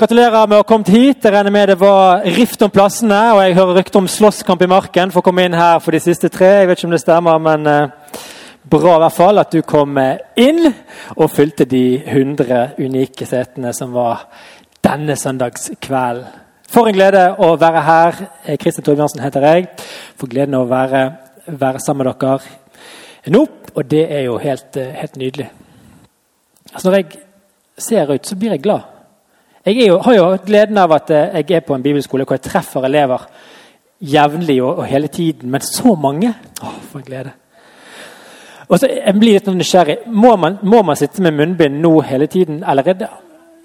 Gratulerer med å ha kommet hit. Jeg regner med det var rift om plassene. Og jeg hører rykter om slåsskamp i marken for å komme inn her for de siste tre. Jeg vet ikke om det stemmer, men eh, bra i hvert fall at du kom eh, inn og fylte de 100 unike setene som var denne søndagskvelden. For en glede å være her. Eh, Kristin Torbjørnsen heter jeg. For gleden å være, være sammen med dere nå. Og det er jo helt, eh, helt nydelig. Altså Når jeg ser ut, så blir jeg glad. Jeg jo, har jo gleden av at eh, jeg er på en bibelskole hvor jeg treffer elever jevnlig og, og, hele tiden. Men så mange! Åh, for en glede. Og så Jeg blir litt nysgjerrig. Må man, må man sitte med munnbind nå hele tiden? Eller er det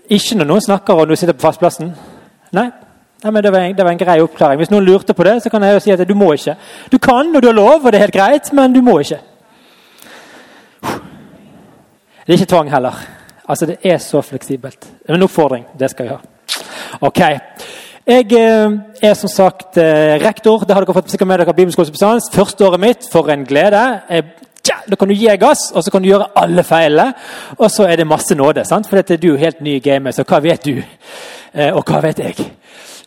ikke når noen snakker og du sitter på fastplassen? Nei? Nei men det var, en, det var, en, grei oppklaring. Hvis noen lurte på det, så kan jeg jo si at du må ikke. Du kan, og du har lov, og det er helt greit, men du må ikke. Det er ikke tvang heller. Altså, Det er så fleksibelt. En oppfordring. Det skal jeg ha. Ok. Jeg eh, er som sagt eh, rektor. Det har dere fått sikkert med dere bibelskolesubstans. Første året mitt. For en glede. Tja, da kan du gi gass, og så kan du gjøre alle feilene. Og så er det masse nåde. sant? For dette, er du helt ny i gamet, så hva vet du? Eh, og hva vet jeg?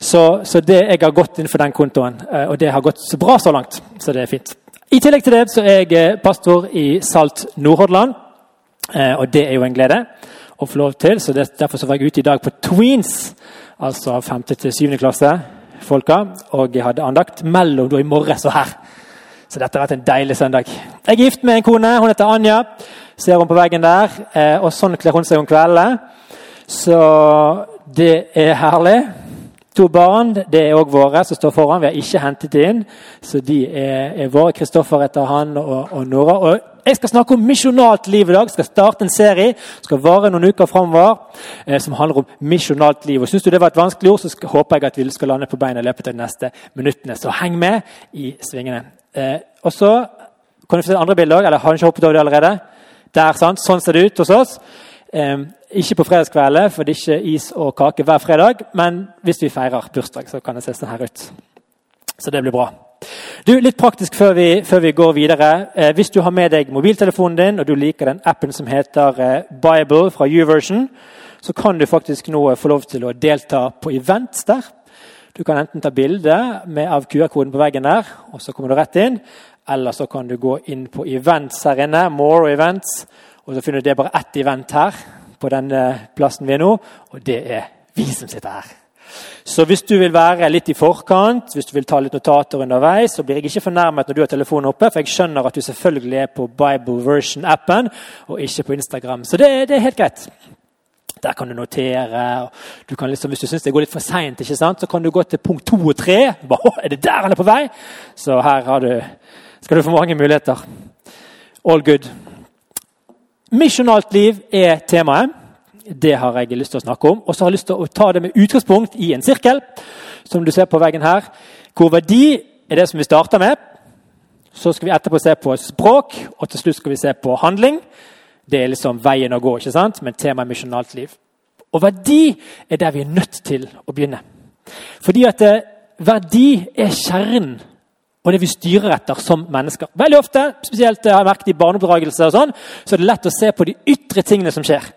Så, så, det jeg har gått inn for den kontoen, og det har gått så bra så langt. Så det er fint. I tillegg til det så er jeg pastor i Salt Nordhordland. Og det er jo en glede å få lov til. så Derfor så var jeg ute i dag på Tweens, altså 5. til 7. klasse. folka, Og jeg hadde andakt mellom da i morges og her. Så dette har vært en deilig søndag. Jeg er gift med en kone. Hun heter Anja. Ser hun på veggen der. Eh, og sånn kler hun seg om kveldene. Så det er herlig. To barn det er òg våre som står foran. Vi har ikke hentet inn, så de er, er våre. Kristoffer heter han, og, og Nora. Og jeg skal snakke om misjonalt liv i dag. Jeg skal starte en serie skal vare noen uker framover, eh, som handler om misjonalt liv. Og Syns du det var et vanskelig ord, så skal, håper jeg at vi skal lande på beina i løpet av de neste minuttene. Så heng med i svingene. Eh, og så kan du få se andre bilder òg, eller har du ikke hoppet over det allerede? Der, sant? Sånn ser det ut hos oss. Eh, ikke på fredagskvelden, for det er ikke is og kake hver fredag. Men hvis vi feirer bursdag, så kan det se sånn her ut. Så det blir bra. Du, Litt praktisk før vi, før vi går videre. Eh, hvis du har med deg mobiltelefonen din og du liker den appen som heter eh, Bible fra YouVersion, så kan du faktisk nå få lov til å delta på events der. Du kan enten ta bilde av QR-koden på veggen der, og så kommer du rett inn. Eller så kan du gå inn på events her inne. More events. Og så finner du det bare ett event her på den plassen vi er nå, og det er vi som sitter her. Så hvis du vil være litt i forkant, hvis du vil ta litt notater underveis, så blir jeg ikke fornærmet når du har telefonen oppe, for jeg skjønner at du selvfølgelig er på Bible Version-appen og ikke på Instagram. Så det, det, er helt greit. Der kan du notere. Du kan liksom, hvis du syns det går litt for seint, så kan du gå til punkt to og tre. Er det der han er på vei? Så her du, skal du få mange muligheter. All good. Misjonalt liv er temaet. Det har jeg lyst til å snakke om. Og så har jeg lyst til å ta det med utgangspunkt i en sirkel, som du ser på veggen her, hvor verdi er det som vi starter med. Så skal vi etterpå se på språk, og til slutt skal vi se på handling. Det er liksom veien å gå, ikke sant? men temaet er misjonalt liv. Og verdi er der vi er nødt til å begynne. Fordi at eh, verdi er kjernen og det vi styrer etter som mennesker. Veldig ofte, spesielt eh, har jeg merket i barneoppdragelse, og sånn, så er det lett å se på de ytre tingene som skjer.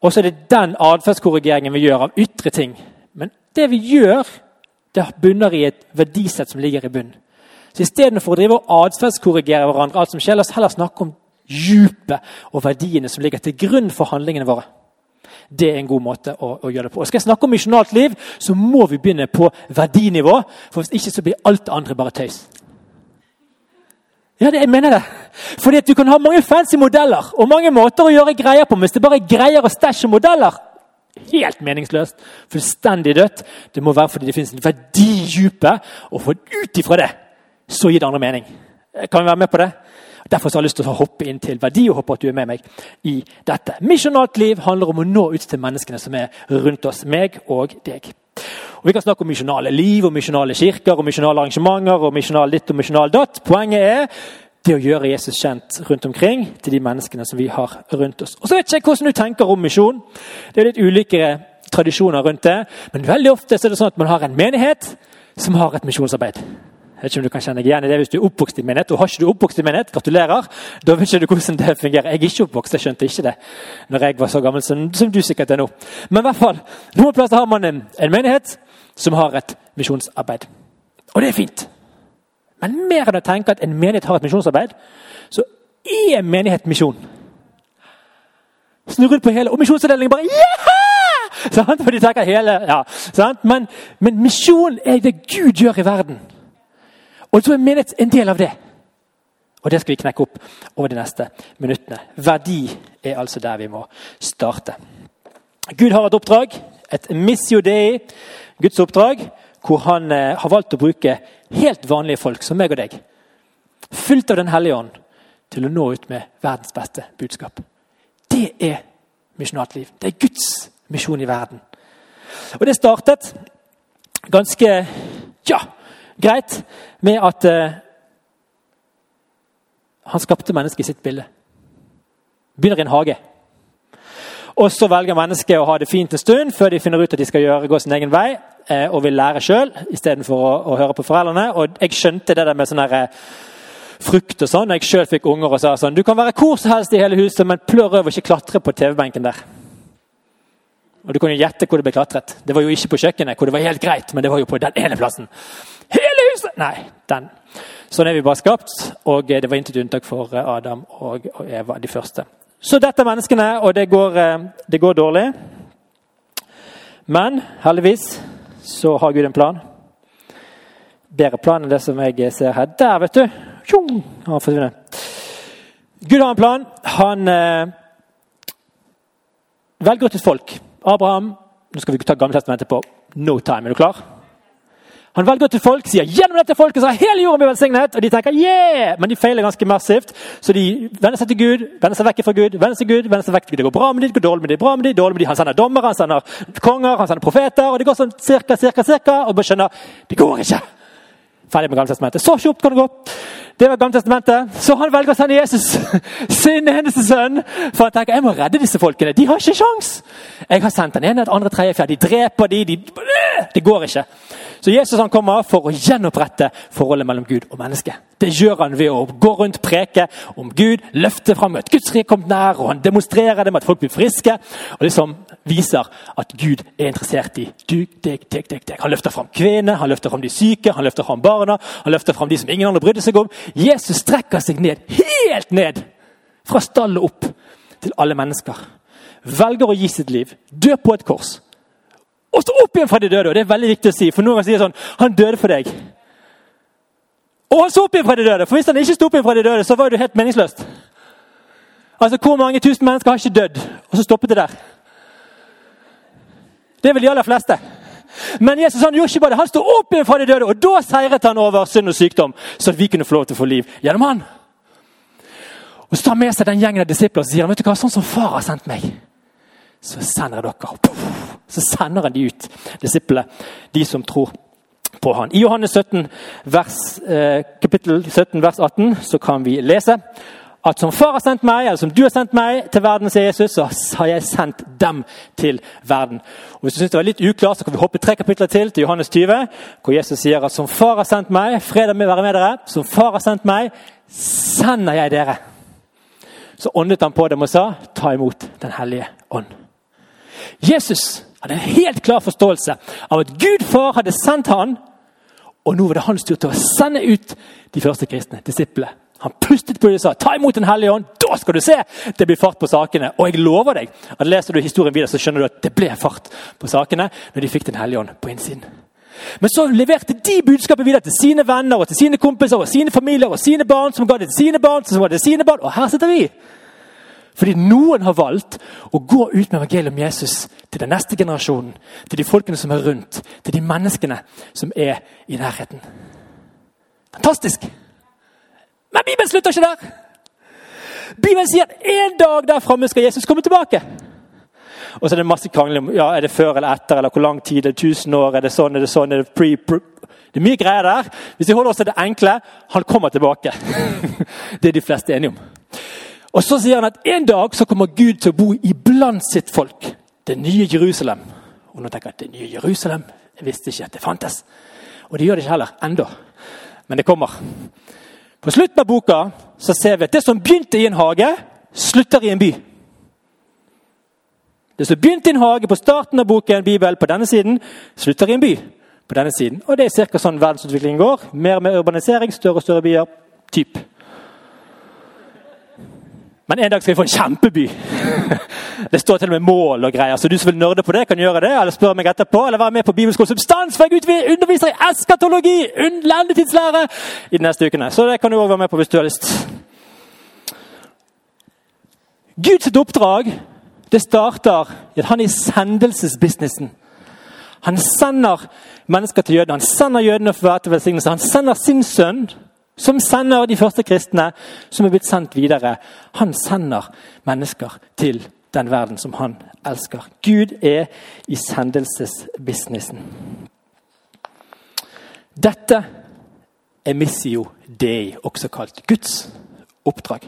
Og så er det den atferdskorrigeringen vi gjør av ytre ting. Men det vi gjør, det bunner i et verdisett som ligger i bunnen. Så Istedenfor å drive og atferdskorrigere hverandre, alt som skjer, la oss heller snakke om djupet og verdiene som ligger til grunn for handlingene våre. Det er en god måte å, å gjøre det på. Og Skal jeg snakke om misjonalt liv, så må vi begynne på verdinivå. For hvis ikke så blir alt det andre bare tøys. Ja, det, jeg mener det. Fordi at Du kan ha mange fancy modeller og mange måter å gjøre greier på. Men hvis det bare er greier og stæsj modeller Helt meningsløst. Fullstendig dødt. Det må være fordi det finnes en verdi i dypet. Og ut ifra det så gir det andre mening. Kan vi være med på det? Derfor har jeg lyst til å hoppe inn til verdi og håper at du er med meg i dette. Misjonalt liv handler om å nå ut til menneskene som er rundt oss, meg og deg. Og Vi kan snakke om misjonale liv, og misjonale kirker, og misjonale arrangementer og misjonal ditt og misjonal datt. Poenget er det å gjøre Jesus kjent rundt omkring til de menneskene som vi har rundt oss. Og så vet jeg hvordan du tenker om misjon. Det er litt ulike tradisjoner rundt det. Men veldig ofte er det sånn at man har en menighet som har et misjonsarbeid. Jeg vet ikke om du kan kjenne deg igjen i det hvis du er oppvokst i menighet. og Har ikke du oppvokst i menighet, gratulerer. Da vet ikke du hvordan det fungerer. Jeg er ikke oppvokst, jeg skjønte ikke det når jeg var så gammel som, som du sikkert er nå. Men i hvert fall, noen plasser har man en, en menighet som har et misjonsarbeid. Og det er fint. Men mer enn å tenke at en menighet har et misjonsarbeid, så er menighet misjon. Snu rundt på hele, og misjonsavdelingen bare yeah! Sant? For de tenker hele, ja, sant? Men, men misjon er det Gud gjør i verden. Og så er menighet en del av det. Og det skal vi knekke opp over de neste minuttene. Verdi er altså der vi må starte. Gud har et oppdrag, et missio dei, Guds oppdrag, hvor han eh, har valgt å bruke helt vanlige folk som meg og deg, fylt av Den hellige ånd, til å nå ut med verdens beste budskap. Det er misjonalt liv. Det er Guds misjon i verden. Og det startet ganske ja, greit med at uh, han skapte mennesket i sitt bilde. Begynner i en hage. Og Så velger mennesket å ha det fint en stund før de finner ut at de skal gjøre, gå sin egen vei eh, og vil lære sjøl istedenfor å, å høre på foreldrene. Og Jeg skjønte det der med sånn eh, frukt og sånn da jeg sjøl fikk unger og sa sånn Du kan være hvor som helst i hele huset, men plør å ikke klatre på TV-benken der. Og Du kan jo gjette hvor det ble klatret. Det var jo ikke på kjøkkenet, hvor det var helt greit, men det var jo på den ene plassen. Nei, den. Sånn er vi bare skapt, og det var intet unntak for eh, Adam og Eva, de første. Så dette er menneskene, og det går, eh, det går dårlig. Men heldigvis så har Gud en plan. Bedre plan enn det som jeg ser her. Der, vet du! Tjong, han forsvinner. Gud har en plan. Han eh, velger ut et folk. Abraham Nå skal vi ta Gammeltestamentet på no time. Er du klar? Han velger et folk, sier gjennom dette folket så har hele jorden blitt velsignet. Og de tenker yeah! Men de feiler ganske massivt. Så de vender seg til Gud, vender seg vekk fra Gud, vender seg Gud, vender seg vekk til Gud. Det går bra med de, det går dårlig med de, bra med de, dårlig med de. Han sender dommere, han sender konger, han sender profeter. Og det går sånn cirka, cirka, cirka. Og bare skjønner det går ikke. Ferdig med Gammeltestamentet. Så kjapt kan det gå. Det var Gammeltestamentet. Så han velger å sende Jesus, sin eneste sønn, for han tenker jeg må redde disse folkene. De har ikke sjans. Jeg har sendt den ene, den andre, tredje, fjerde. De dreper de, de Det går ikke. Så Jesus han kommer for å gjenopprette forholdet mellom Gud og menneske. Det gjør han ved å gå rundt preke om Gud, løfte fram at Guds rike kom nær, og han demonstrerer det med at folk blir friske. og liksom viser at Gud er interessert i du, deg, deg, deg, deg. Han løfter fram kvinnene, han løfter fram de syke, han løfter fram barna, han løfter fram de som ingen andre brydde seg om. Jesus strekker seg ned, helt ned, fra stallet opp til alle mennesker. Velger å gi sitt liv, dø på et kors og stå opp igjen fra de døde. og Det er veldig viktig å si, for noen sier sånn Han døde for deg. Og han sto opp igjen fra de døde. For hvis han ikke sto opp igjen fra de døde, så var det helt meningsløst. Altså, Hvor mange tusen mennesker har ikke dødd, og så stoppet det der? Det vel de aller fleste. Men Jesus han gjorde ikke bare det. Han sto opp igjen fra de døde, og da seiret han over synd og sykdom, så vi kunne få lov til å få liv gjennom han. Og Så tar han med seg den gjengen av disipler og sier vet du hva, sånn som far har sendt meg, så sender jeg dere. Så sender han de ut, disiplene, de som tror på han. I Johannes 17, vers, eh, kapittel 17, vers 18 så kan vi lese at som far har sendt meg, eller som du har sendt meg til verden, sier Jesus, så har jeg sendt dem til verden. Og Hvis du synes det var litt uklart, så kan vi hoppe tre kapitler til, til Johannes 20, hvor Jesus sier at som far har sendt meg, fredag med være med dere, som far har sendt meg, sender jeg dere. Så åndet han på dem og sa, ta imot Den hellige ånd. Jesus hadde en helt klar forståelse av at Gud far hadde sendt han, og nå var det hans tur til å sende ut de første kristne, disiplene. Han pustet på dem og sa ta imot Den hellige ånd. Da skal du se det blir fart på sakene. Og jeg lover deg at leser du historien videre, så skjønner du at det ble fart på sakene når de fikk Den hellige ånd på innsiden. Men så leverte de budskapet videre til sine venner og til sine kompiser og sine familier og sine barn, som ga det til sine barn, som ga det til sine barn. Og her sitter vi. Fordi noen har valgt å gå ut med evangeliet om Jesus til den neste generasjonen, til de folkene som er rundt, til de menneskene som er i nærheten. Fantastisk! Men Bibelen slutter ikke der! Bibelen sier at en dag der framme skal Jesus komme tilbake. Og så er det masse krangling om ja, er det før eller etter, eller hvor lang tid, er det 1000 år, er det sånn, er det sånn, er det pre, pre Det er mye greier der. Hvis vi holder oss til det enkle han kommer tilbake. det er de fleste enige om. Og så sier han at en dag så kommer Gud til å bo iblant sitt folk. Det nye Jerusalem. Og nå tenker jeg at det nye Jerusalem jeg visste ikke at det fantes. Og det gjør det ikke heller ennå. Men det kommer. På slutten av boka så ser vi at det som begynte i en hage, slutter i en by. Det som begynte i en hage på starten av boken Bibel på denne siden, slutter i en by på denne siden. Og det er ca. sånn verdensutviklingen går. Mer og mer urbanisering, større og større byer. Typ. Men en dag skal vi få en kjempeby. Det står til og med mål og greier, så du som vil nerde på det, kan gjøre det. Eller spørre meg etterpå, eller være med på Bibelskolen Substans, for jeg underviser i eskatologi! Lendetidslære! I de neste ukene. Så det kan du òg være med på hvis du har lyst. Guds oppdrag det starter i at han er i sendelsesbusinessen. Han sender mennesker til jødene. Han sender jødene for å være til velsignelse. Han sender sin sønn som sender de første kristne, som er blitt sendt videre. Han sender mennesker til den verden som han elsker. Gud er i sendelsesbusinessen. Dette er missio dei, også kalt Guds oppdrag.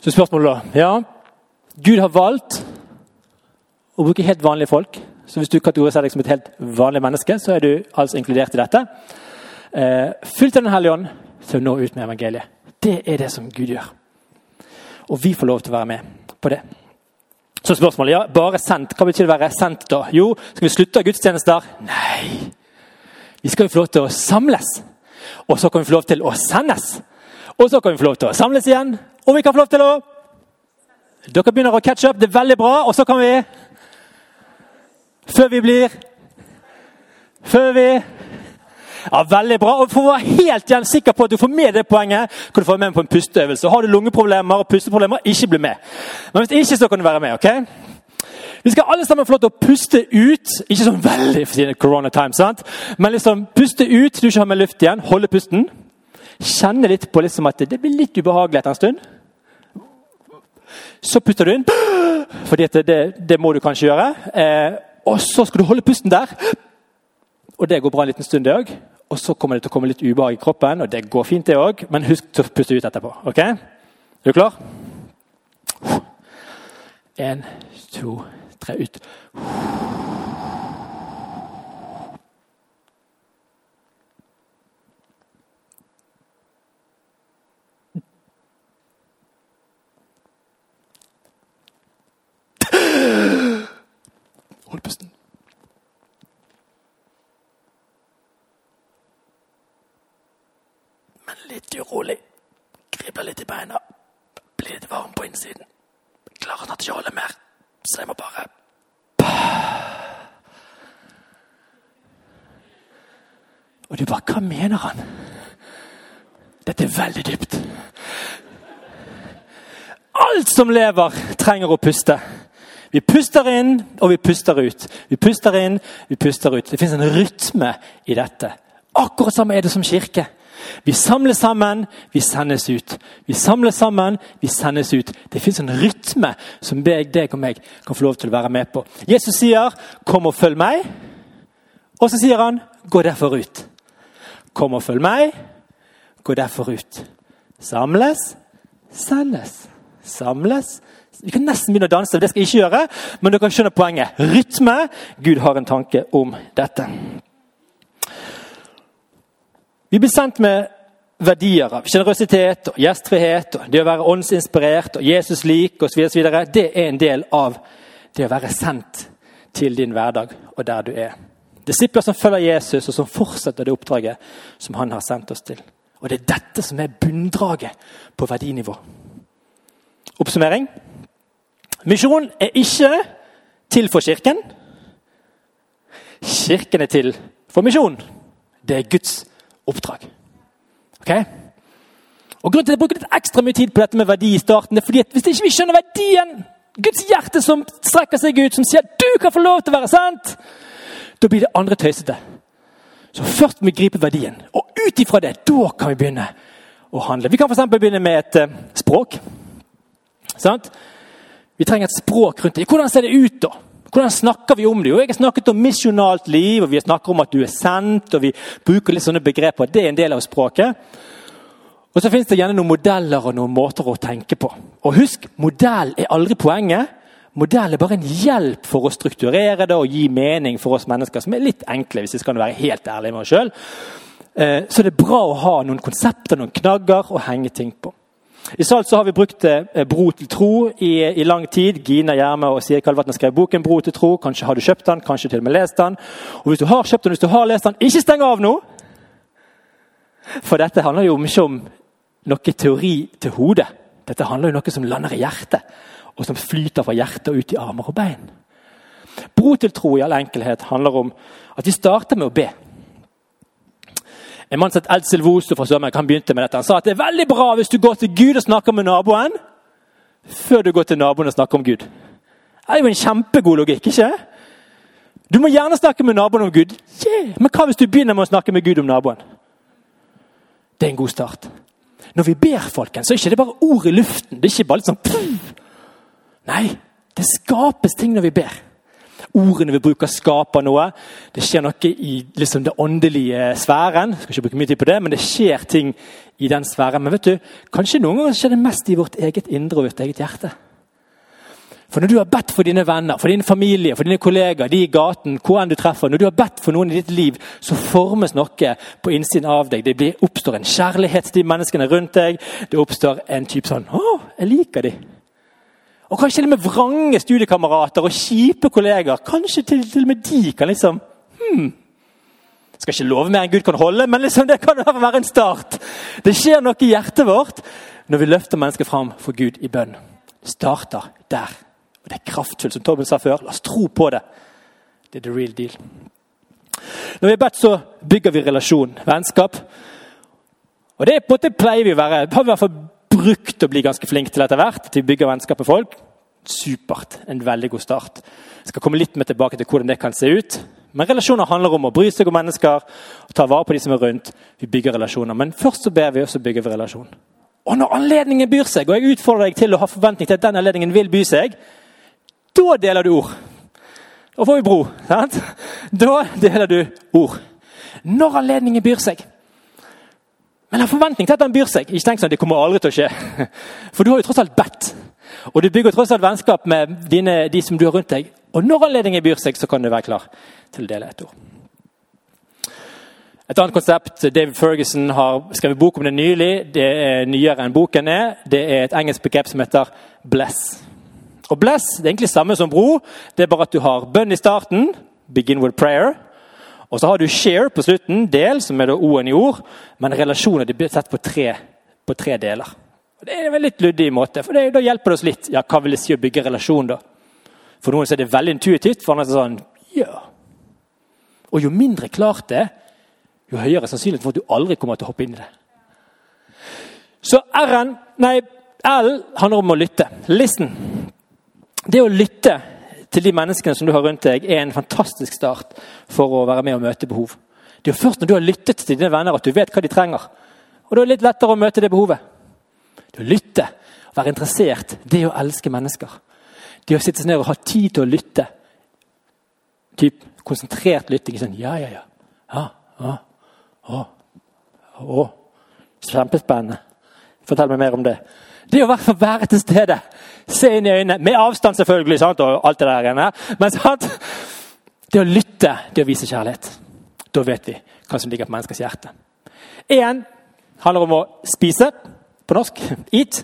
Så spørsmålet da Ja, Gud har valgt å bruke helt vanlige folk så hvis du kategoriserer deg som et helt vanlig menneske, så er du altså inkludert i dette. Eh, fylt av Den hellige ånd til å nå ut med evangeliet. Det er det som Gud gjør. Og vi får lov til å være med på det. Så spørsmålet ja, bare sendt. Hva betyr det å være sendt, da? Jo, skal vi slutte av gudstjenester? Nei. Vi skal jo få lov til å samles. Og så kan vi få lov til å sendes. Og så kan vi få lov til å samles igjen. Og vi kan få lov til å Dere begynner å catche up. Det er veldig bra. Og så kan vi før vi blir Før vi ja, Veldig bra. Og For å være helt igjen sikker på at du får med det poenget, kan du få med på en pusteøvelse. Har du lungeproblemer og pusteproblemer, ikke bli med. Men hvis ikke, så kan du være med. ok? Vi skal alle sammen få lov til å puste ut. Ikke sånn veldig for corona time, sant? men liksom puste ut du ikke har med luft igjen. Holde pusten. Kjenne litt på liksom at det blir litt ubehagelig etter en stund. Så puster du inn, fordi det, det, må du kanskje gjøre. Eh, og så skal du holde pusten der. Og det går bra en liten stund, det òg. Og så kommer det til å komme litt ubehag i kroppen, og det går fint, det òg. Men husk å puste ut etterpå. ok? Er du klar? Én, to, tre, ut. Hold pusten. Men litt urolig. Kribler litt i beina. Blir litt varm på innsiden. Klarer snart ikke å holde mer, så jeg må bare Og du bare Hva mener han? Dette er veldig dypt. Alt som lever, trenger å puste. Vi puster inn, og vi puster ut. Vi puster inn, vi puster ut. Det fins en rytme i dette. Akkurat samme er det som kirke. Vi samles sammen, vi sendes ut. Vi samles sammen, vi sendes ut. Det fins en rytme som deg og meg kan få lov til å være med på. Jesus sier 'kom og følg meg', og så sier han 'gå derfor ut'. Kom og følg meg, gå derfor ut. Samles, sendes. Samles, vi kan nesten begynne å danse, det skal jeg ikke gjøre, men dere skjønner poenget. Rytme. Gud har en tanke om dette. Vi blir sendt med verdier av sjenerøsitet og gjestfrihet og det å være åndsinspirert og Jesus lik osv. Det er en del av det å være sendt til din hverdag og der du er. Disipler som følger Jesus, og som fortsetter det oppdraget som han har sendt oss til. Og Det er dette som er bunndraget på verdinivå. Oppsummering. Misjon er ikke til for Kirken. Kirken er til for misjon. Det er Guds oppdrag. Ok? Og Grunnen til at jeg bruker litt ekstra mye tid på dette med verdi i starten, er fordi at hvis ikke vi skjønner verdien, Guds hjerte som strekker seg ut, som sier at du kan få lov til å være sant, da blir det andre tøysete. Så først må vi gripe verdien. Og ut ifra det, da kan vi begynne å handle. Vi kan f.eks. begynne med et uh, språk. Sant? Vi trenger et språk rundt det. Hvordan ser det ut, da? Hvordan snakker vi om det? Jo, jeg har snakket om misjonalt liv, og vi snakker om at du er sendt. og Vi bruker litt sånne begreper. Det er en del av språket. Og Så finnes det gjerne noen modeller og noen måter å tenke på. Og husk, modell er aldri poenget. Modell er bare en hjelp for å strukturere det og gi mening for oss mennesker, som er litt enkle, hvis vi skal være helt ærlige med oss sjøl. Eh, så det er bra å ha noen konsepter, noen knagger å henge ting på. I Salt så har vi brukt eh, Bro til tro i, i lang tid. Gina Gjerme og Siri Kalvatn skrev boken Bro til tro. Kanskje har du kjøpt den, kanskje til og med lest den. Og Hvis du har kjøpt den, hvis du har lest den, ikke steng av nå! For dette handler jo ikke om noe teori til hodet. Dette handler jo om noe som lander i hjertet, og som flyter fra hjertet og ut i armer og bein. Bro til tro i all enkelhet handler om at vi starter med å be. En mann som het Ed Silvoso fra Sørmark, han begynte med dette. Han sa at det er veldig bra hvis du går til Gud og snakker med naboen før du går til naboen og snakker om Gud. Det er jo en kjempegod logikk, ikke Du må gjerne snakke med naboen om Gud, yeah. men hva hvis du begynner med å snakke med Gud om naboen? Det er en god start. Når vi ber, folkens, så er det ikke bare ord i luften. Det er ikke bare litt sånn. Nei, det skapes ting når vi ber. Ordene vi bruker, skaper noe. Det skjer noe i liksom, det åndelige sfæren. Jeg skal ikke bruke mye tid på det, men det skjer ting i den sfæren. Men vet du, kanskje noen ganger skjer det mest i vårt eget indre og vårt eget hjerte. For når du har bedt for dine venner, for din familie, for dine kollegaer, de i gaten, hvor enn du treffer, når du har bedt for noen i ditt liv, så formes noe på innsiden av deg. Det blir, oppstår en kjærlighet til de menneskene rundt deg. Det oppstår en type sånn 'Å, jeg liker de'. Og kanskje til og med vrange studiekamerater og kjipe kolleger. Kanskje til, til og med de kan liksom hmm, Skal ikke love mer enn Gud kan holde, men liksom det kan være en start. Det skjer noe i hjertet vårt når vi løfter mennesket fram for Gud i bønn. Det starter der. Og Det er kraftfullt, som Tobben sa før. La oss tro på det. Det er the real deal. Når vi har bedt, så bygger vi relasjon, vennskap. Og det på en pleier vi å være. har vi i hvert fall brukt å bli ganske flink til etter hvert. Til å bygge vennskap med folk. Supert. En veldig god start. Jeg skal komme litt mer tilbake til hvordan det kan se ut. Men relasjoner handler om å bry seg om mennesker, og ta vare på de som er rundt. Vi bygger relasjoner. Men først så ber vi, og så bygger vi relasjon. Og når anledningen byr seg, og jeg utfordrer deg til å ha forventning til at den anledningen vil by seg, da deler du ord. Da får vi bro. sant? Da deler du ord. Når anledningen byr seg. Men ha forventning til at den byr seg. Ikke tenk sånn det kommer aldri til å skje. For du har jo tross alt bedt. Og du bygger tross alt vennskap med dine, de som du har rundt deg. Og når anledningen byr seg, så kan du være klar til å dele et ord. Et annet konsept David Ferguson har skrevet bok om det nylig. Det er nyere enn boken er. Det er et engelsk begrep som heter 'bless'. Og 'bless' det er egentlig samme som 'bro'. Det er bare at du har bønn i starten. Begin with prayer. Og så har du 'share' på slutten, del, som er O-en i ord. Men relasjoner blir sett på tre, på tre deler. Det er en litt luddig måte, for det, da hjelper det oss litt. Ja, Hva vil det si å bygge relasjon, da? For noen er det veldig intuitivt. for andre er det sånn, ja. Og jo mindre klart det er, jo høyere sannsynlighet for at du aldri kommer til å hoppe inn i det. Så R-en, nei, L handler om å lytte. Listen. Det å lytte til de menneskene som du har rundt deg, er en fantastisk start for å være med og møte behov. Det er jo først når du har lyttet til dine venner, at du vet hva de trenger. Og da er det litt lettere å møte det behovet. Det å lytte, være interessert, det er å elske mennesker. Det å sitte seg ned og ha tid til å lytte. Typ konsentrert lytting. Sånn ja, ja, ja. ja, ja. Å. Å. Kjempespennende. Fortell meg mer om det. Det å være til stede. Se inn i øynene. Med avstand, selvfølgelig. Sant? og alt det der. Men sant? det å lytte, det å vise kjærlighet. Da vet vi hva som ligger på menneskers hjerte. Én handler om å spise. På norsk eat.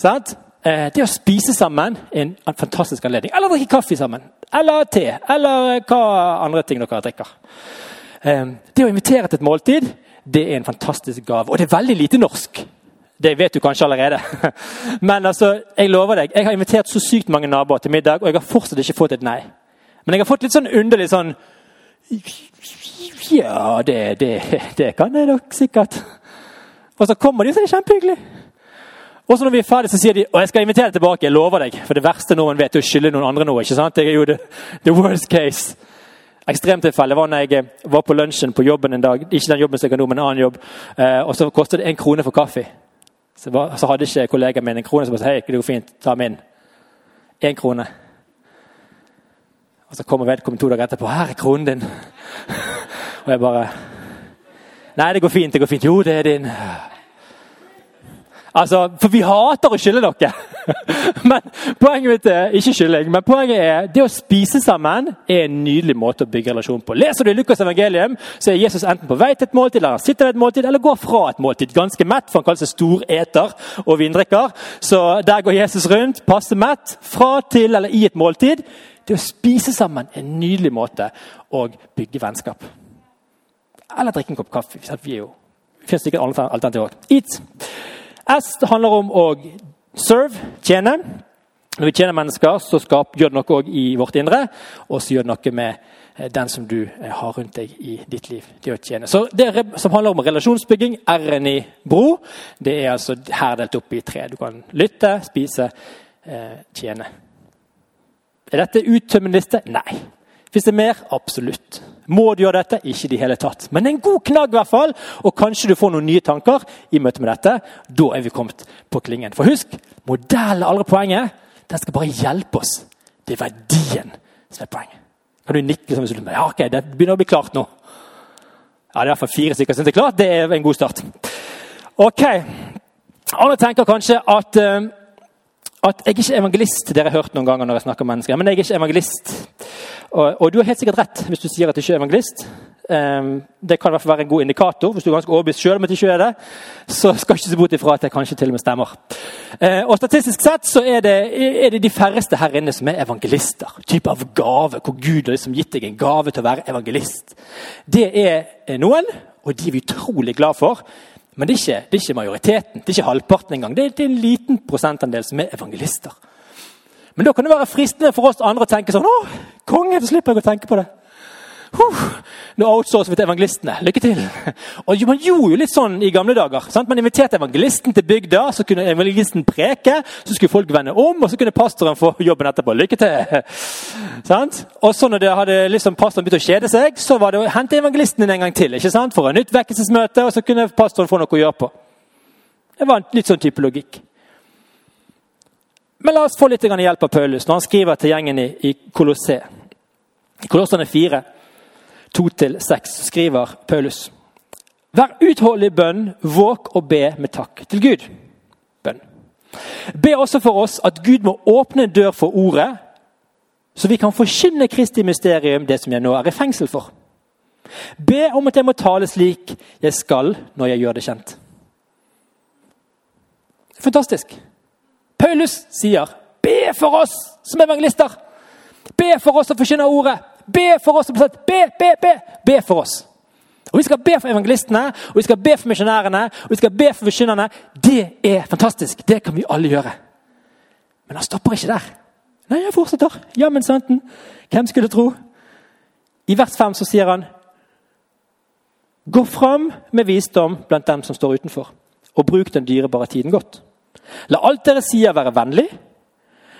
Sant? Eh, det å spise sammen er en fantastisk anledning. Eller drikke kaffe sammen. Eller te. Eller hva andre ting dere drikker. Eh, det å invitere til et måltid det er en fantastisk gave. Og det er veldig lite norsk. Det vet du kanskje allerede. Men altså, jeg lover deg, jeg har invitert så sykt mange naboer til middag, og jeg har fortsatt ikke fått et nei. Men jeg har fått litt sånn underlig sånn Ja, det, det, det kan jeg nok sikkert. Og så kommer de, og så er det kjempehyggelig. Og så når vi er ferdige, så sier de og jeg skal invitere deg tilbake. jeg lover deg. For det verste noen vet, er å skylde noen andre noe. ikke sant? Det er jo the, the worst case. Ekstremtilfelle var når jeg var på lunsjen på jobben en dag. Ikke den jobben som jeg kan nå, men en annen jobb. Eh, og så kostet det en krone for kaffe. Så, hadde ikke kollegaen min en krone. Så bare hei, det går fint, ta min. Én krone. Og så kommer vedkommende to dager etterpå. 'Her er kronen din.' og jeg bare Nei, det går fint. det går fint. Jo, det er din. Altså, For vi hater å skylde dere. men Poenget mitt er ikke skylding, men poenget er det å spise sammen er en nydelig måte å bygge relasjon på. Leser du Lukas' evangelium, så er Jesus enten på vei til et måltid, eller sitter ved et måltid, eller går fra et måltid. Ganske mett, for han kaller seg storeter og vindrikker. Så der går Jesus rundt, passe mett, fra til eller i et måltid. Det å spise sammen er en nydelig måte å bygge vennskap. Eller drikke en kopp kaffe. Vi er jo, det finnes sikkert alternativer. Eat. S handler om å serve, tjene. Når vi tjener mennesker, så skap, gjør det noe i vårt indre. Og så gjør det noe med eh, den som du eh, har rundt deg i ditt liv. Det å tjene. Så det som handler om relasjonsbygging, R-en i bro, det er altså her delt opp i tre. Du kan lytte, spise, eh, tjene. Er dette uttømmende liste? Nei. Fins det mer? Absolutt. Må du gjøre dette? Ikke i det hele tatt. Men en god knagg, i hvert fall. Og kanskje du får noen nye tanker i møte med dette. Da er vi kommet på klingen. For husk, modellen er aldri poenget. Den skal bare hjelpe oss. Det er verdien som er poenget. Kan du nikke som en Ja, ok, det begynner å bli klart nå. Ja, Det er i hvert fall fire stykker som er klart. Det er en god start. Ok. Alle tenker kanskje at, uh, at jeg ikke evangelist. Dere har hørt noen ganger når jeg snakker om mennesker. Men jeg er ikke evangelist. Og, og, du har helt sikkert rett hvis du sier at du ikke er evangelist. Um, det kan i hvert fall være en god indikator. Hvis du er ganske overbevist selv om at du ikke er det, så skal ikke se bort ifra at det kanskje til og med stemmer. Uh, og Statistisk sett så er det, er det, de færreste her inne som er evangelister. Type av gave, hvor Gud har liksom gitt deg en gave til å være evangelist. Det er noen, og de er vi utrolig glad for. Men det er, ikke, det er ikke majoriteten, det er ikke halvparten engang. Det er, det er en liten prosentandel som er evangelister. Men da kan det være fristende for oss andre å tenke sånn Å, konge, så slipper jeg å tenke på det. Huh, nå outsourcer vi til evangelistene. Lykke til! Og Man gjorde jo litt sånn i gamle dager. Sant? Man inviterte evangelisten til bygda, så kunne evangelisten preke. Så skulle folk vende om, og så kunne pastoren få jobben etterpå. Lykke til! Sant? Og så når det hadde liksom pastoren begynt å kjede seg, så var det å hente evangelisten inn en gang til. ikke sant? For et nytt vekkelsesmøte, og så kunne pastoren få noe å gjøre på. Det var en litt sånn type logikk. Men la oss få litt hjelp av Paulus når han skriver til gjengen i, i. I Kolossene 4, 2-6 skriver Paulus Vær utholdelig bønn, våk og be med takk til Gud. Bønn. Be også for oss at Gud må åpne en dør for ordet, så vi kan forkynne Kristi mysterium, det som jeg nå er i fengsel for. Be om at jeg må tale slik jeg skal når jeg gjør det kjent. Fantastisk. Paulus sier, 'Be for oss som evangelister!' Be for oss å forkynne ordet! Be for oss som Be, be, be! Be for oss. Og Vi skal be for evangelistene, og vi skal be for misjonærene og vi skal be for forkynnerne. Det er fantastisk. Det kan vi alle gjøre. Men han stopper ikke der. Nei, han fortsetter. Jammen santen. Hvem skulle tro? I vers 5 så sier han Gå fram med visdom blant dem som står utenfor, og bruk den dyrebare tiden godt. La alt dere sier, være vennlig.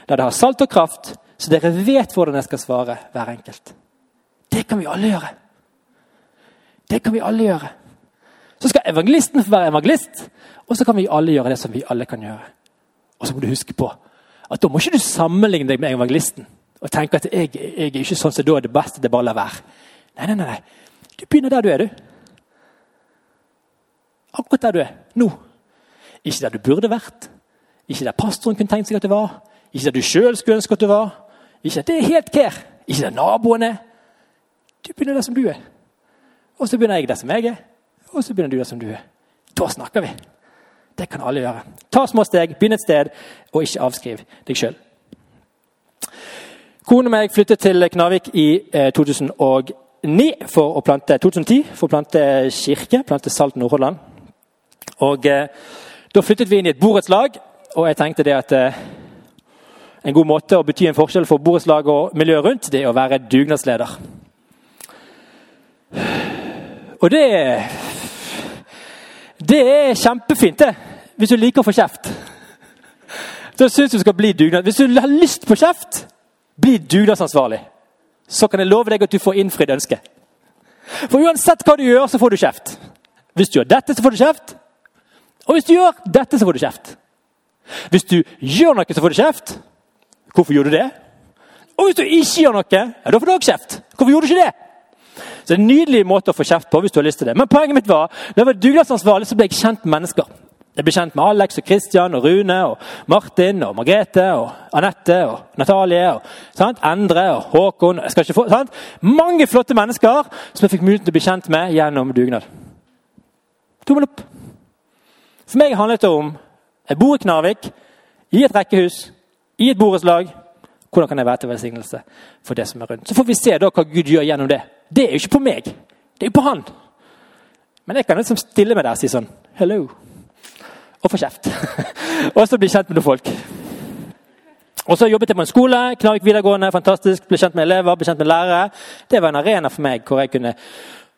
La det ha salt og kraft, så dere vet hvordan jeg skal svare hver enkelt. Det kan vi alle gjøre. Det kan vi alle gjøre. Så skal evangelisten få være evangelist, og så kan vi alle gjøre det som vi alle kan gjøre. Og så må du huske på at da må ikke du sammenligne deg med evangelisten og tenke at jeg, jeg er ikke sånn som da er det beste, det bare lar være. Nei, nei, nei. Du begynner der du er, du. Akkurat der du er. Nå. Ikke der du burde vært. Ikke der pastoren kunne tenkt seg at du var. Ikke der du sjøl skulle ønske at du var. Ikke det er helt care. Ikke der naboene. er. Du begynner der som du er. Og så begynner jeg der som jeg er. Og så begynner du der som du er. Da snakker vi. Det kan alle gjøre. Ta små steg, begynn et sted, og ikke avskriv deg sjøl. Kone og meg flyttet til Knarvik i 2009 eh, for å plante 2010 for å plante kirke, plante Salt Nordhordland. Og eh, Da flyttet vi inn i et borettslag, og jeg tenkte det at eh, en god måte å bety en forskjell for borettslag og miljøet rundt, det er å være dugnadsleder. Og det Det er kjempefint, det. Hvis du liker å få kjeft. Da syns du skal bli dugnad. Hvis du har lyst på kjeft, bli dugnadsansvarlig. så kan jeg love deg at du får innfridd ønsket. For uansett hva du gjør, så får du kjeft. Hvis du gjør dette, så får du kjeft. Og hvis du gjør dette, så får du kjeft. Hvis du gjør noe, så får du kjeft. Hvorfor gjorde du det? Og hvis du ikke gjør noe, ja, da får du også kjeft. Hvorfor gjorde du ikke det? Så det er En nydelig måte å få kjeft på hvis du har lyst til det. Men poenget mitt var da jeg var dugnadsansvarlig, så ble jeg kjent med mennesker. Jeg ble kjent med Alex og Christian og Rune og Martin og Margrethe og Anette og Natalie og sant? Endre og Håkon få? Mange flotte mennesker som jeg fikk muligheten til å bli kjent med gjennom dugnad. Tommel opp. For meg handlet det om jeg bor i Knarvik, i et rekkehus, i et borettslag. Hvordan kan jeg være til velsignelse for det som er rundt? Så får vi se da hva Gud gjør gjennom det. Det er jo ikke på meg, det er jo på han. Men jeg kan liksom stille meg der og si sånn Hello. Og få kjeft. og så bli kjent med noen folk. Og så jobbet jeg på en skole. Knarvik videregående, fantastisk. Ble kjent med elever, ble kjent med lærere. Det var en arena for meg hvor jeg kunne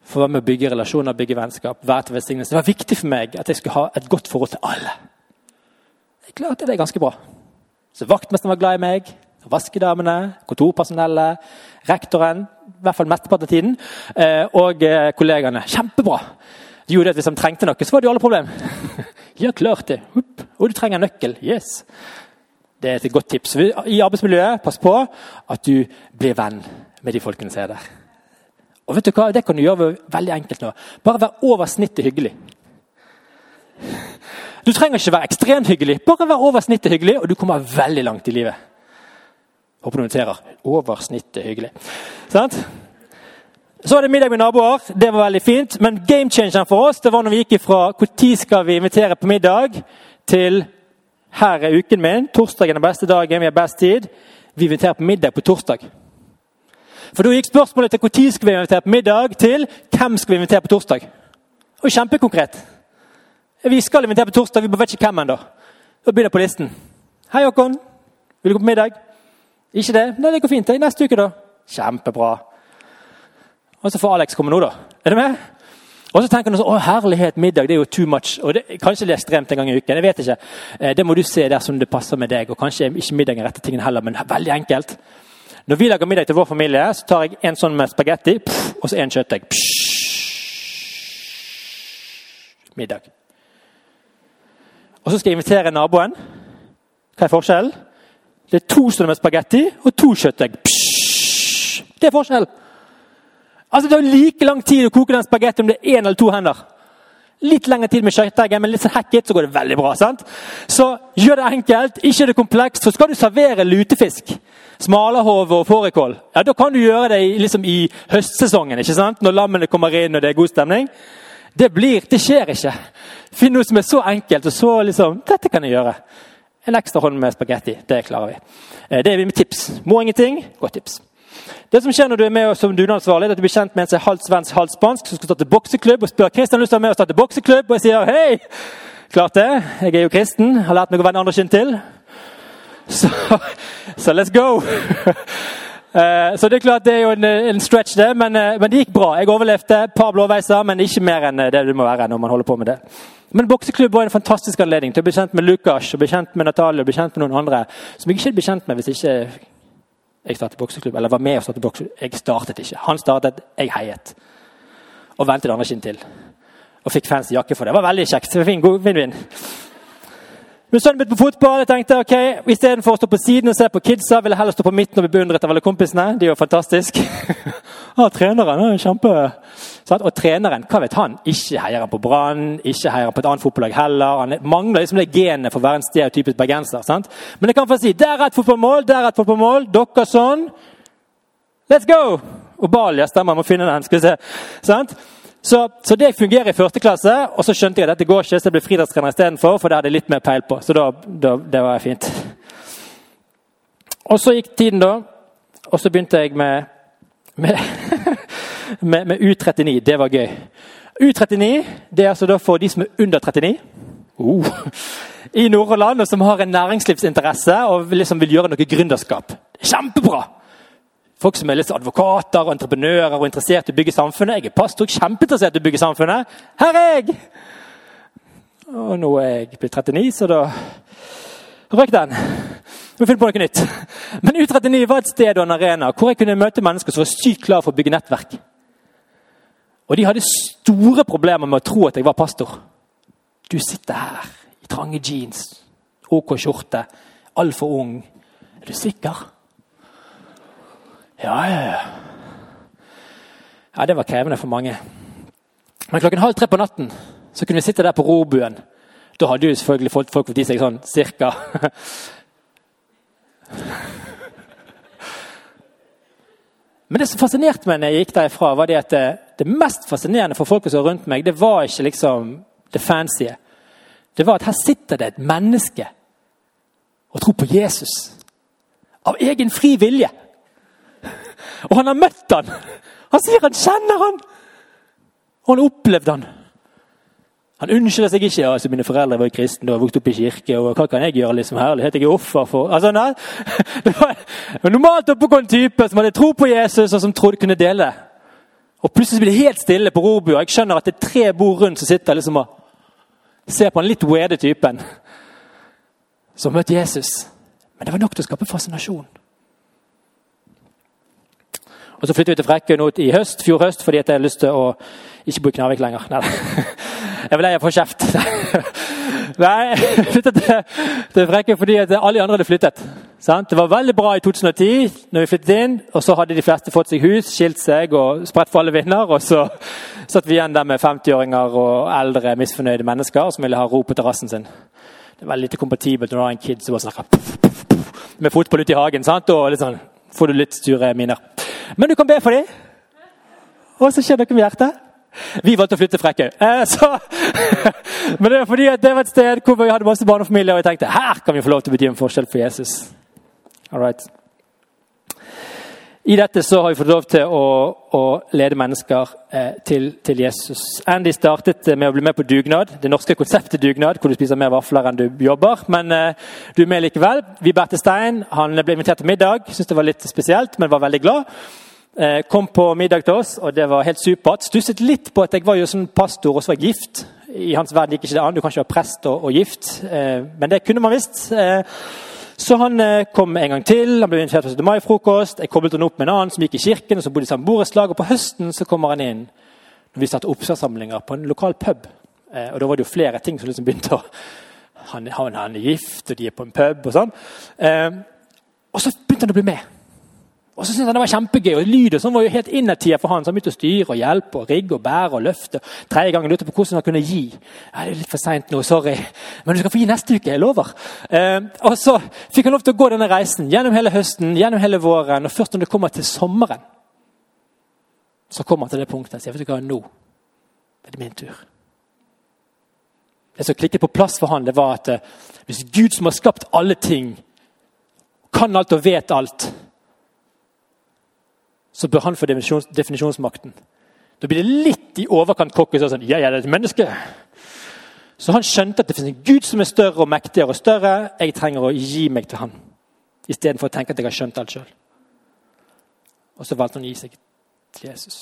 få være med å bygge relasjoner, bygge vennskap. være til velsignelse. Det var viktig for meg at jeg skulle ha et godt forhold til alle. Jeg klarte det ganske bra. Så Vaktmesteren var glad i meg. Vaskedamene, kontorpersonellet, rektoren. I hvert fall mesteparten av tiden. eh, Og eh, kollegaene. Kjempebra! Det gjorde at Hvis de trengte noe, så var det jo alle problem. ja, klart det. Hupp. Og du trenger en nøkkel. Yes. Det er et godt tips. I arbeidsmiljøet, pass på at du blir venn med de folkene som er der. Og vet du hva? Det kan du gjøre veldig enkelt nå. Bare vær over snittet hyggelig. Du trenger ikke være ekstremt hyggelig, bare vær over snittet hyggelig, og du kommer veldig langt i livet. Håper du noterer. Over snittet hyggelig. Sant? Så var det middag med naboer. Det var veldig fint. Men game changeren for oss det var når vi gikk ifra når skal vi invitere på middag, til her er uken min. Torsdag er den beste dagen, vi har best tid. Vi inviterer på middag på torsdag. For da gikk spørsmålet til når skal vi invitere på middag, til hvem skal vi invitere på torsdag. Og kjempekonkret. Vi skal invitere på torsdag, vi bare vet ikke hvem ennå. Da begynner jeg på listen. Hei, Håkon. Vil du gå på middag? Ikke det? Nei, det går fint. Neste uke, da. Kjempebra. Og så får Alex komme nå, da. Er du med? Og så tenker han sånn, å herlighet, middag det er jo too much. og det, Kanskje det er ekstremt en gang i uken. jeg vet ikke. Eh, det må du se dersom det passer med deg. og Kanskje ikke middag er rette tingen heller, men veldig enkelt. Når vi lager middag til vår familie, så tar jeg en sånn med spagetti og så en kjøttdeig. Middag. Og så skal jeg invitere naboen. Hva er forskjellen? Det er to stunder med spagetti og to kjøttdeig. Det er forskjell. Altså, Det tar like lang tid å koke den spagetti om det er én eller to hender. Litt lengre tid med kjøttdeigen, men litt så hacket, så går det veldig bra. sant? Så gjør det enkelt, ikke det komplekst. Så skal du servere lutefisk, smalahove og fårikål, ja, da kan du gjøre det liksom i høstsesongen. ikke sant? Når lammene kommer inn og det er god stemning. Det blir, det skjer ikke. Finn noe som er så enkelt og så liksom Dette kan jeg gjøre. En ekstra hånd med spagetti. Det klarer vi. Eh, det er mitt tips. Må ingenting. Godt tips. Det som skjer når du er med som dugnadsansvarlig, er at du blir kjent med en som er halvt svensk, halvt spansk, som skal starte bokseklubb og spør Kristian lyst til å være med og starte bokseklubb. Og jeg sier hei! Klart det. Jeg er jo kristen. Har lært meg å vende andre kinn til. Så, så let's go! Uh, så det er klart det er jo en, en stretch, det, men, uh, men, det gikk bra. Jeg overlevde. Et par blåveiser, men ikke mer enn det det må være når man holder på med det. Men bokseklubb var en fantastisk anledning til å bli kjent med Lukas og bli kjent med Natalie og bli kjent med noen andre som jeg ikke ble kjent med hvis ikke jeg startet bokseklubb. Eller var med og startet bokseklubb. Jeg startet ikke. Han startet, jeg heiet. Og ventet andre kinn til. Og fikk fancy jakke for det. Det var veldig kjekt. Vinn-vinn. Men sønnen begynte på fotball. jeg tenkte ok, Istedenfor å stå på siden og se på kidsa, vil jeg heller stå på midten og bli beundret av alle kompisene. De er jo fantastisk. ah, treneren er kjempe... Og treneren, hva vet han? Ikke heier han på Brann, ikke heier han på et annet fotballag heller. Han mangler liksom det genet for å være en stereotypisk bergenser. sant? Men jeg kan få si der er et fotballmål, der er et fotballmål. Dere sånn. Let's go! Og Balia stemmer, må finne den. skal vi se. Sant? Så, så, det fungerer i første klasse, og så skjønte jeg at dette går ikke, så jeg ble friidrettstrener istedenfor. For det hadde jeg litt mer peil på. Så da, da, det var fint. Og så gikk tiden, da. Og så begynte jeg med, med, med, med U39. Det var gøy. U39 det er altså da for de som er under 39. Uh, I Nordhordland, og som har en næringslivsinteresse og liksom vil gjøre noe gründerskap. Kjempebra! Folk som er litt advokater og entreprenører og interessert i å bygge samfunnet. Jeg er pastor, kjempeinteressert i å bygge samfunnet. Her er jeg! Og nå er jeg blitt 39, så da røk den. må finne på noe nytt. Men U39 var et sted og en arena hvor jeg kunne møte mennesker som var sykt klare for å bygge nettverk. Og de hadde store problemer med å tro at jeg var pastor. Du sitter her i trange jeans, OK skjorte, altfor ung. Er du sikker? Ja, ja, ja. Ja, Det var krevende for mange. Men klokken halv tre på natten så kunne vi sitte der på robuen. Da hadde jo selvfølgelig folk, fått i seg sånn cirka Men det som fascinerte meg når jeg gikk derifra, var det at det, det mest fascinerende for folk som var rundt meg, det var ikke liksom det fancy. Det var at her sitter det et menneske og tror på Jesus. Av egen fri vilje. Og han har møtt han. Han sier han kjenner han! Og han opplevde han. Han unnskylder seg ikke. altså Mine foreldre var kristne og vokste opp i kirke. og Hva kan jeg gjøre? liksom Herlighet, jeg er offer for altså, nei, Det var normalt oppegående type som hadde tro på Jesus, og som trodde kunne dele. Og Plutselig blir det helt stille på rorbua. Jeg skjønner at det er tre bord rundt som sitter liksom og ser på den litt weirde typen som møtte Jesus. Men det var nok til å skape fascinasjon. Og Så flyttet vi til Frekkøy i høst, fjor høst fordi jeg har lyst til å ikke bo i Knarvik lenger. Nei, jeg vil lei av å få kjeft. Nei, jeg flyttet til, til Frekkøy fordi alle de andre hadde flyttet. Sant? Det var veldig bra i 2010 når vi flyttet inn. og Så hadde de fleste fått seg hus, skilt seg og spredt for alle vinder. Og så satt vi igjen der med 50-åringer og eldre, misfornøyde mennesker som ville ha ro på terrassen sin. Det er veldig lite kompatibelt når du har en kid som bare snakker med fotball ute i hagen. Sant? Og litt sånn, får du litt sture miner. Men du kan be for dem. Og så skjer noe med hjertet. Vi valgte å flytte til Frekkøy. Eh, men det var fordi det var et sted hvor vi hadde masse barnefamilier, og jeg tenkte her kan vi få lov til å bety en forskjell for Jesus. All right. I dette så har vi fått lov til å, å lede mennesker eh, til, til, Jesus. Andy startet med å bli med på dugnad. Det norske konseptet dugnad, hvor du spiser mer vafler enn du jobber. Men eh, du er med likevel. Vi bærte stein. Han ble invitert til middag. Syntes det var litt spesielt, men var veldig glad. Eh, kom på middag til oss, og det var helt supert. Stusset litt på at jeg var jo sånn pastor og så var gift. I hans verden gikk ikke det an. Du kan ikke være prest og, og gift. Eh, men det kunne man visst. Eh, så han eh, kom en gang til. Han ble invitert på 17. mai-frokost. Jeg koblet han opp med en annen som gikk i kirken. og som bodde i samme borettslag, og På høsten så kommer han inn når vi satte oppslagssamlinger på en lokal pub. Eh, og Da var det jo flere ting som liksom begynte å han, han, han, er gift, og de er på en pub og sånn. Eh, og så begynte han å bli med. Og så syntes han det var kjempegøy, og Lyd og sånn var jo helt innertier for han, så han begynte å styre og hjelpe og rigge og bære og løfte. Tredje gangen lurte på hvordan han kunne gi. Ja, 'Det er litt for seint nå, sorry, men du skal få gi neste uke. Jeg lover.' Eh, og Så fikk han lov til å gå denne reisen gjennom hele høsten, gjennom hele våren. Og først når det kommer til sommeren, så kommer han til det punktet og sier vet du hva, nå er det min tur. Det som klikket på plass for han, det var at eh, hvis Gud som har skapt alle ting, kan alt og vet alt så bør han få definisjons, definisjonsmakten. Da blir det litt i overkant cocky. Sånn, jeg er et menneske. Så han skjønte at det finnes en Gud som er større og mektigere og større. Jeg trenger å gi meg til han, istedenfor å tenke at jeg har skjønt alt sjøl. Og så valgte han å gi seg til Jesus.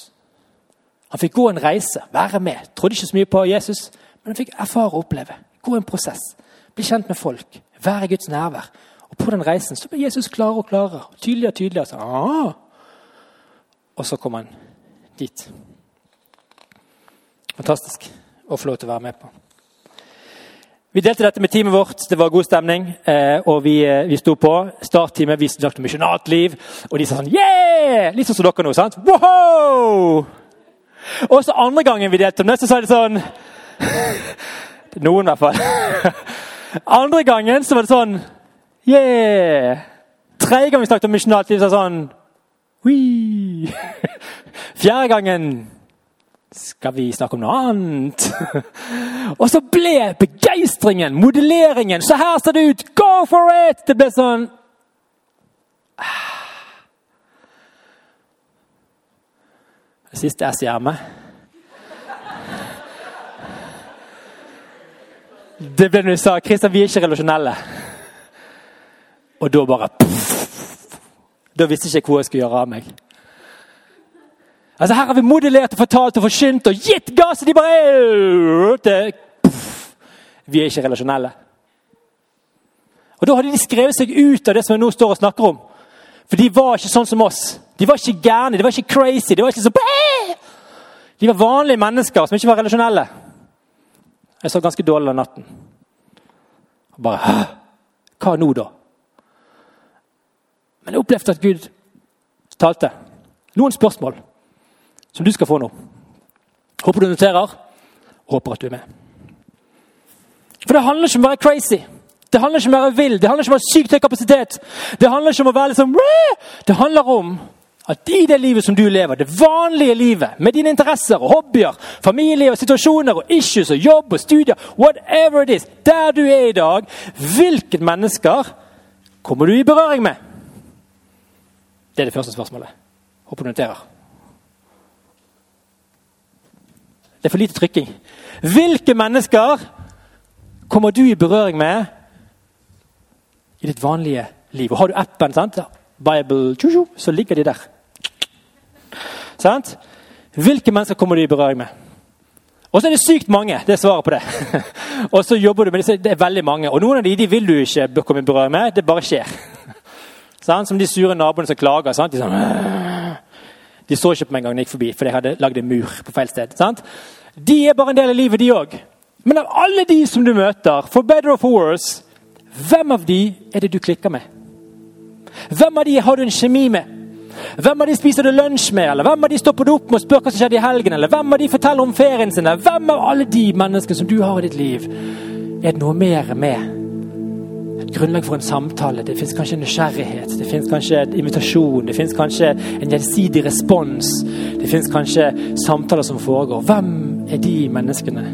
Han fikk gå en reise, være med. Trodde ikke så mye på Jesus, men han fikk erfare og oppleve. Gå en prosess. Bli kjent med folk. Være Guds nærvær. Og på den reisen så ble Jesus klarere og klarere. Tydeligere og tydeligere. Så, ah, og så kom han dit. Fantastisk å få lov til å være med på. Vi delte dette med teamet vårt. Det var god stemning. Eh, og vi, eh, vi sto på. Startteamet vi snakket om misjonalt liv. Og de sa sånn Yeah! Litt sånn som dere nå. sant? Wow! Og så andre gangen vi delte om det, så sa de sånn Noen, i hvert fall. Andre gangen så var det sånn Yeah! Tredje gang vi snakket om misjonalt liv, så var det sånn Hui. Fjerde gangen skal vi snakke om noe annet. Og så ble begeistringen, modelleringen Så her ser det ut! Go for it! Det ble sånn Det siste S hjemme. Det ble når du sa Kristian, vi er ikke relasjonelle. Og da bare puff, da visste jeg ikke hvor jeg skulle gjøre av meg. Altså Her har vi modellert og fortalt og forkynt og gitt gass! De bare Vi er ikke relasjonelle. Og Da hadde de skrevet seg ut av det som jeg nå står og snakker om. For de var ikke sånn som oss. De var ikke gærne, de var ikke crazy. De var ikke så De var vanlige mennesker som ikke var relasjonelle. Jeg så ganske dårlig den natten. Og bare? Hva nå, da? Men jeg opplevde at Gud talte. Noen spørsmål som du skal få nå. Håper du noterer, og håper at du er med. For det handler ikke om å være crazy. Det handler ikke om å være vill, det handler ikke om å ha sykt høy kapasitet. Det handler ikke om å være liksom Det handler om at i det livet som du lever, det vanlige livet, med dine interesser og hobbyer, familie og situasjoner og issues og jobb og studier, whatever it is, der du er i dag, hvilke mennesker kommer du i berøring med? Det er det første spørsmålet. Håper du noterer. Det er for lite trykking. Hvilke mennesker kommer du i berøring med i ditt vanlige liv? Og Har du appen, sant? Bible, så ligger de der. Sant? Hvilke mennesker kommer du i berøring med? Og så er det sykt mange. Det er svaret på det. og så jobber du med det, det er veldig mange. Og noen av de, de vil du ikke komme i berøring med. Det bare skjer. Sant? Som de sure naboene som klager. Sånn, De, sånn, de så ikke på meg en gang jeg gikk forbi, for jeg hadde lagd en mur på feil sted. Sånn. De er bare en del av livet, de òg. Men av alle de som du møter, for better or for worse, hvem av de er det du klikker med? Hvem av de har du en kjemi med? Hvem av de spiser du lunsj med? Eller hvem av de stopper du opp med og spør hva som skjedde i helgen? Eller hvem av de forteller om ferien sin? Hvem av alle de menneskene som du har i ditt liv, er det noe mer med? Et grunnlag for en samtale. Det fins kanskje nysgjerrighet, det fins kanskje en invitasjon, det fins kanskje en gjensidig respons. Det fins kanskje samtaler som foregår. Hvem er de menneskene?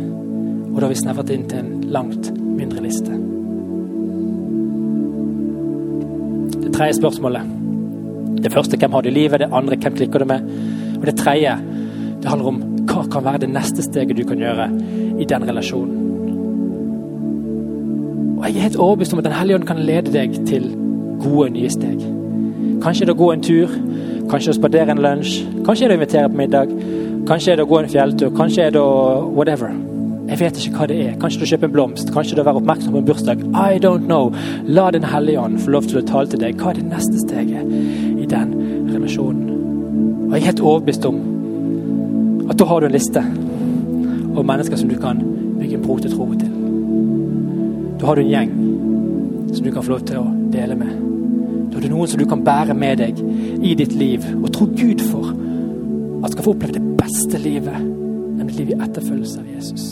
Og da har vi snevret inn til en langt mindre liste. Det tredje spørsmålet. Det første hvem har du i livet, det andre hvem klikker du med. Og det tredje det handler om hva kan være det neste steget du kan gjøre i den relasjonen. Jeg er helt overbevist om at Den hellige ånd kan lede deg til gode, nye steg. Kanskje er det å gå en tur, kanskje det er å spadere en lunsj, kanskje er det å invitere på middag, kanskje er det å gå en fjelltur, kanskje er det å whatever. Jeg vet ikke hva det er. Kanskje du kjøper en blomst, kanskje du være oppmerksom på en bursdag. I don't know. La Den hellige ånd få lov til å tale til deg. Hva er det neste steget i den relasjonen? Og Jeg er helt overbevist om at da har du en liste over mennesker som du kan bygge en bro til tro til. Da har du en gjeng som du kan få lov til å dele med. Da har du noen som du kan bære med deg i ditt liv og tro Gud for at skal få oppleve det beste livet, nemlig livet i etterfølgelse av Jesus.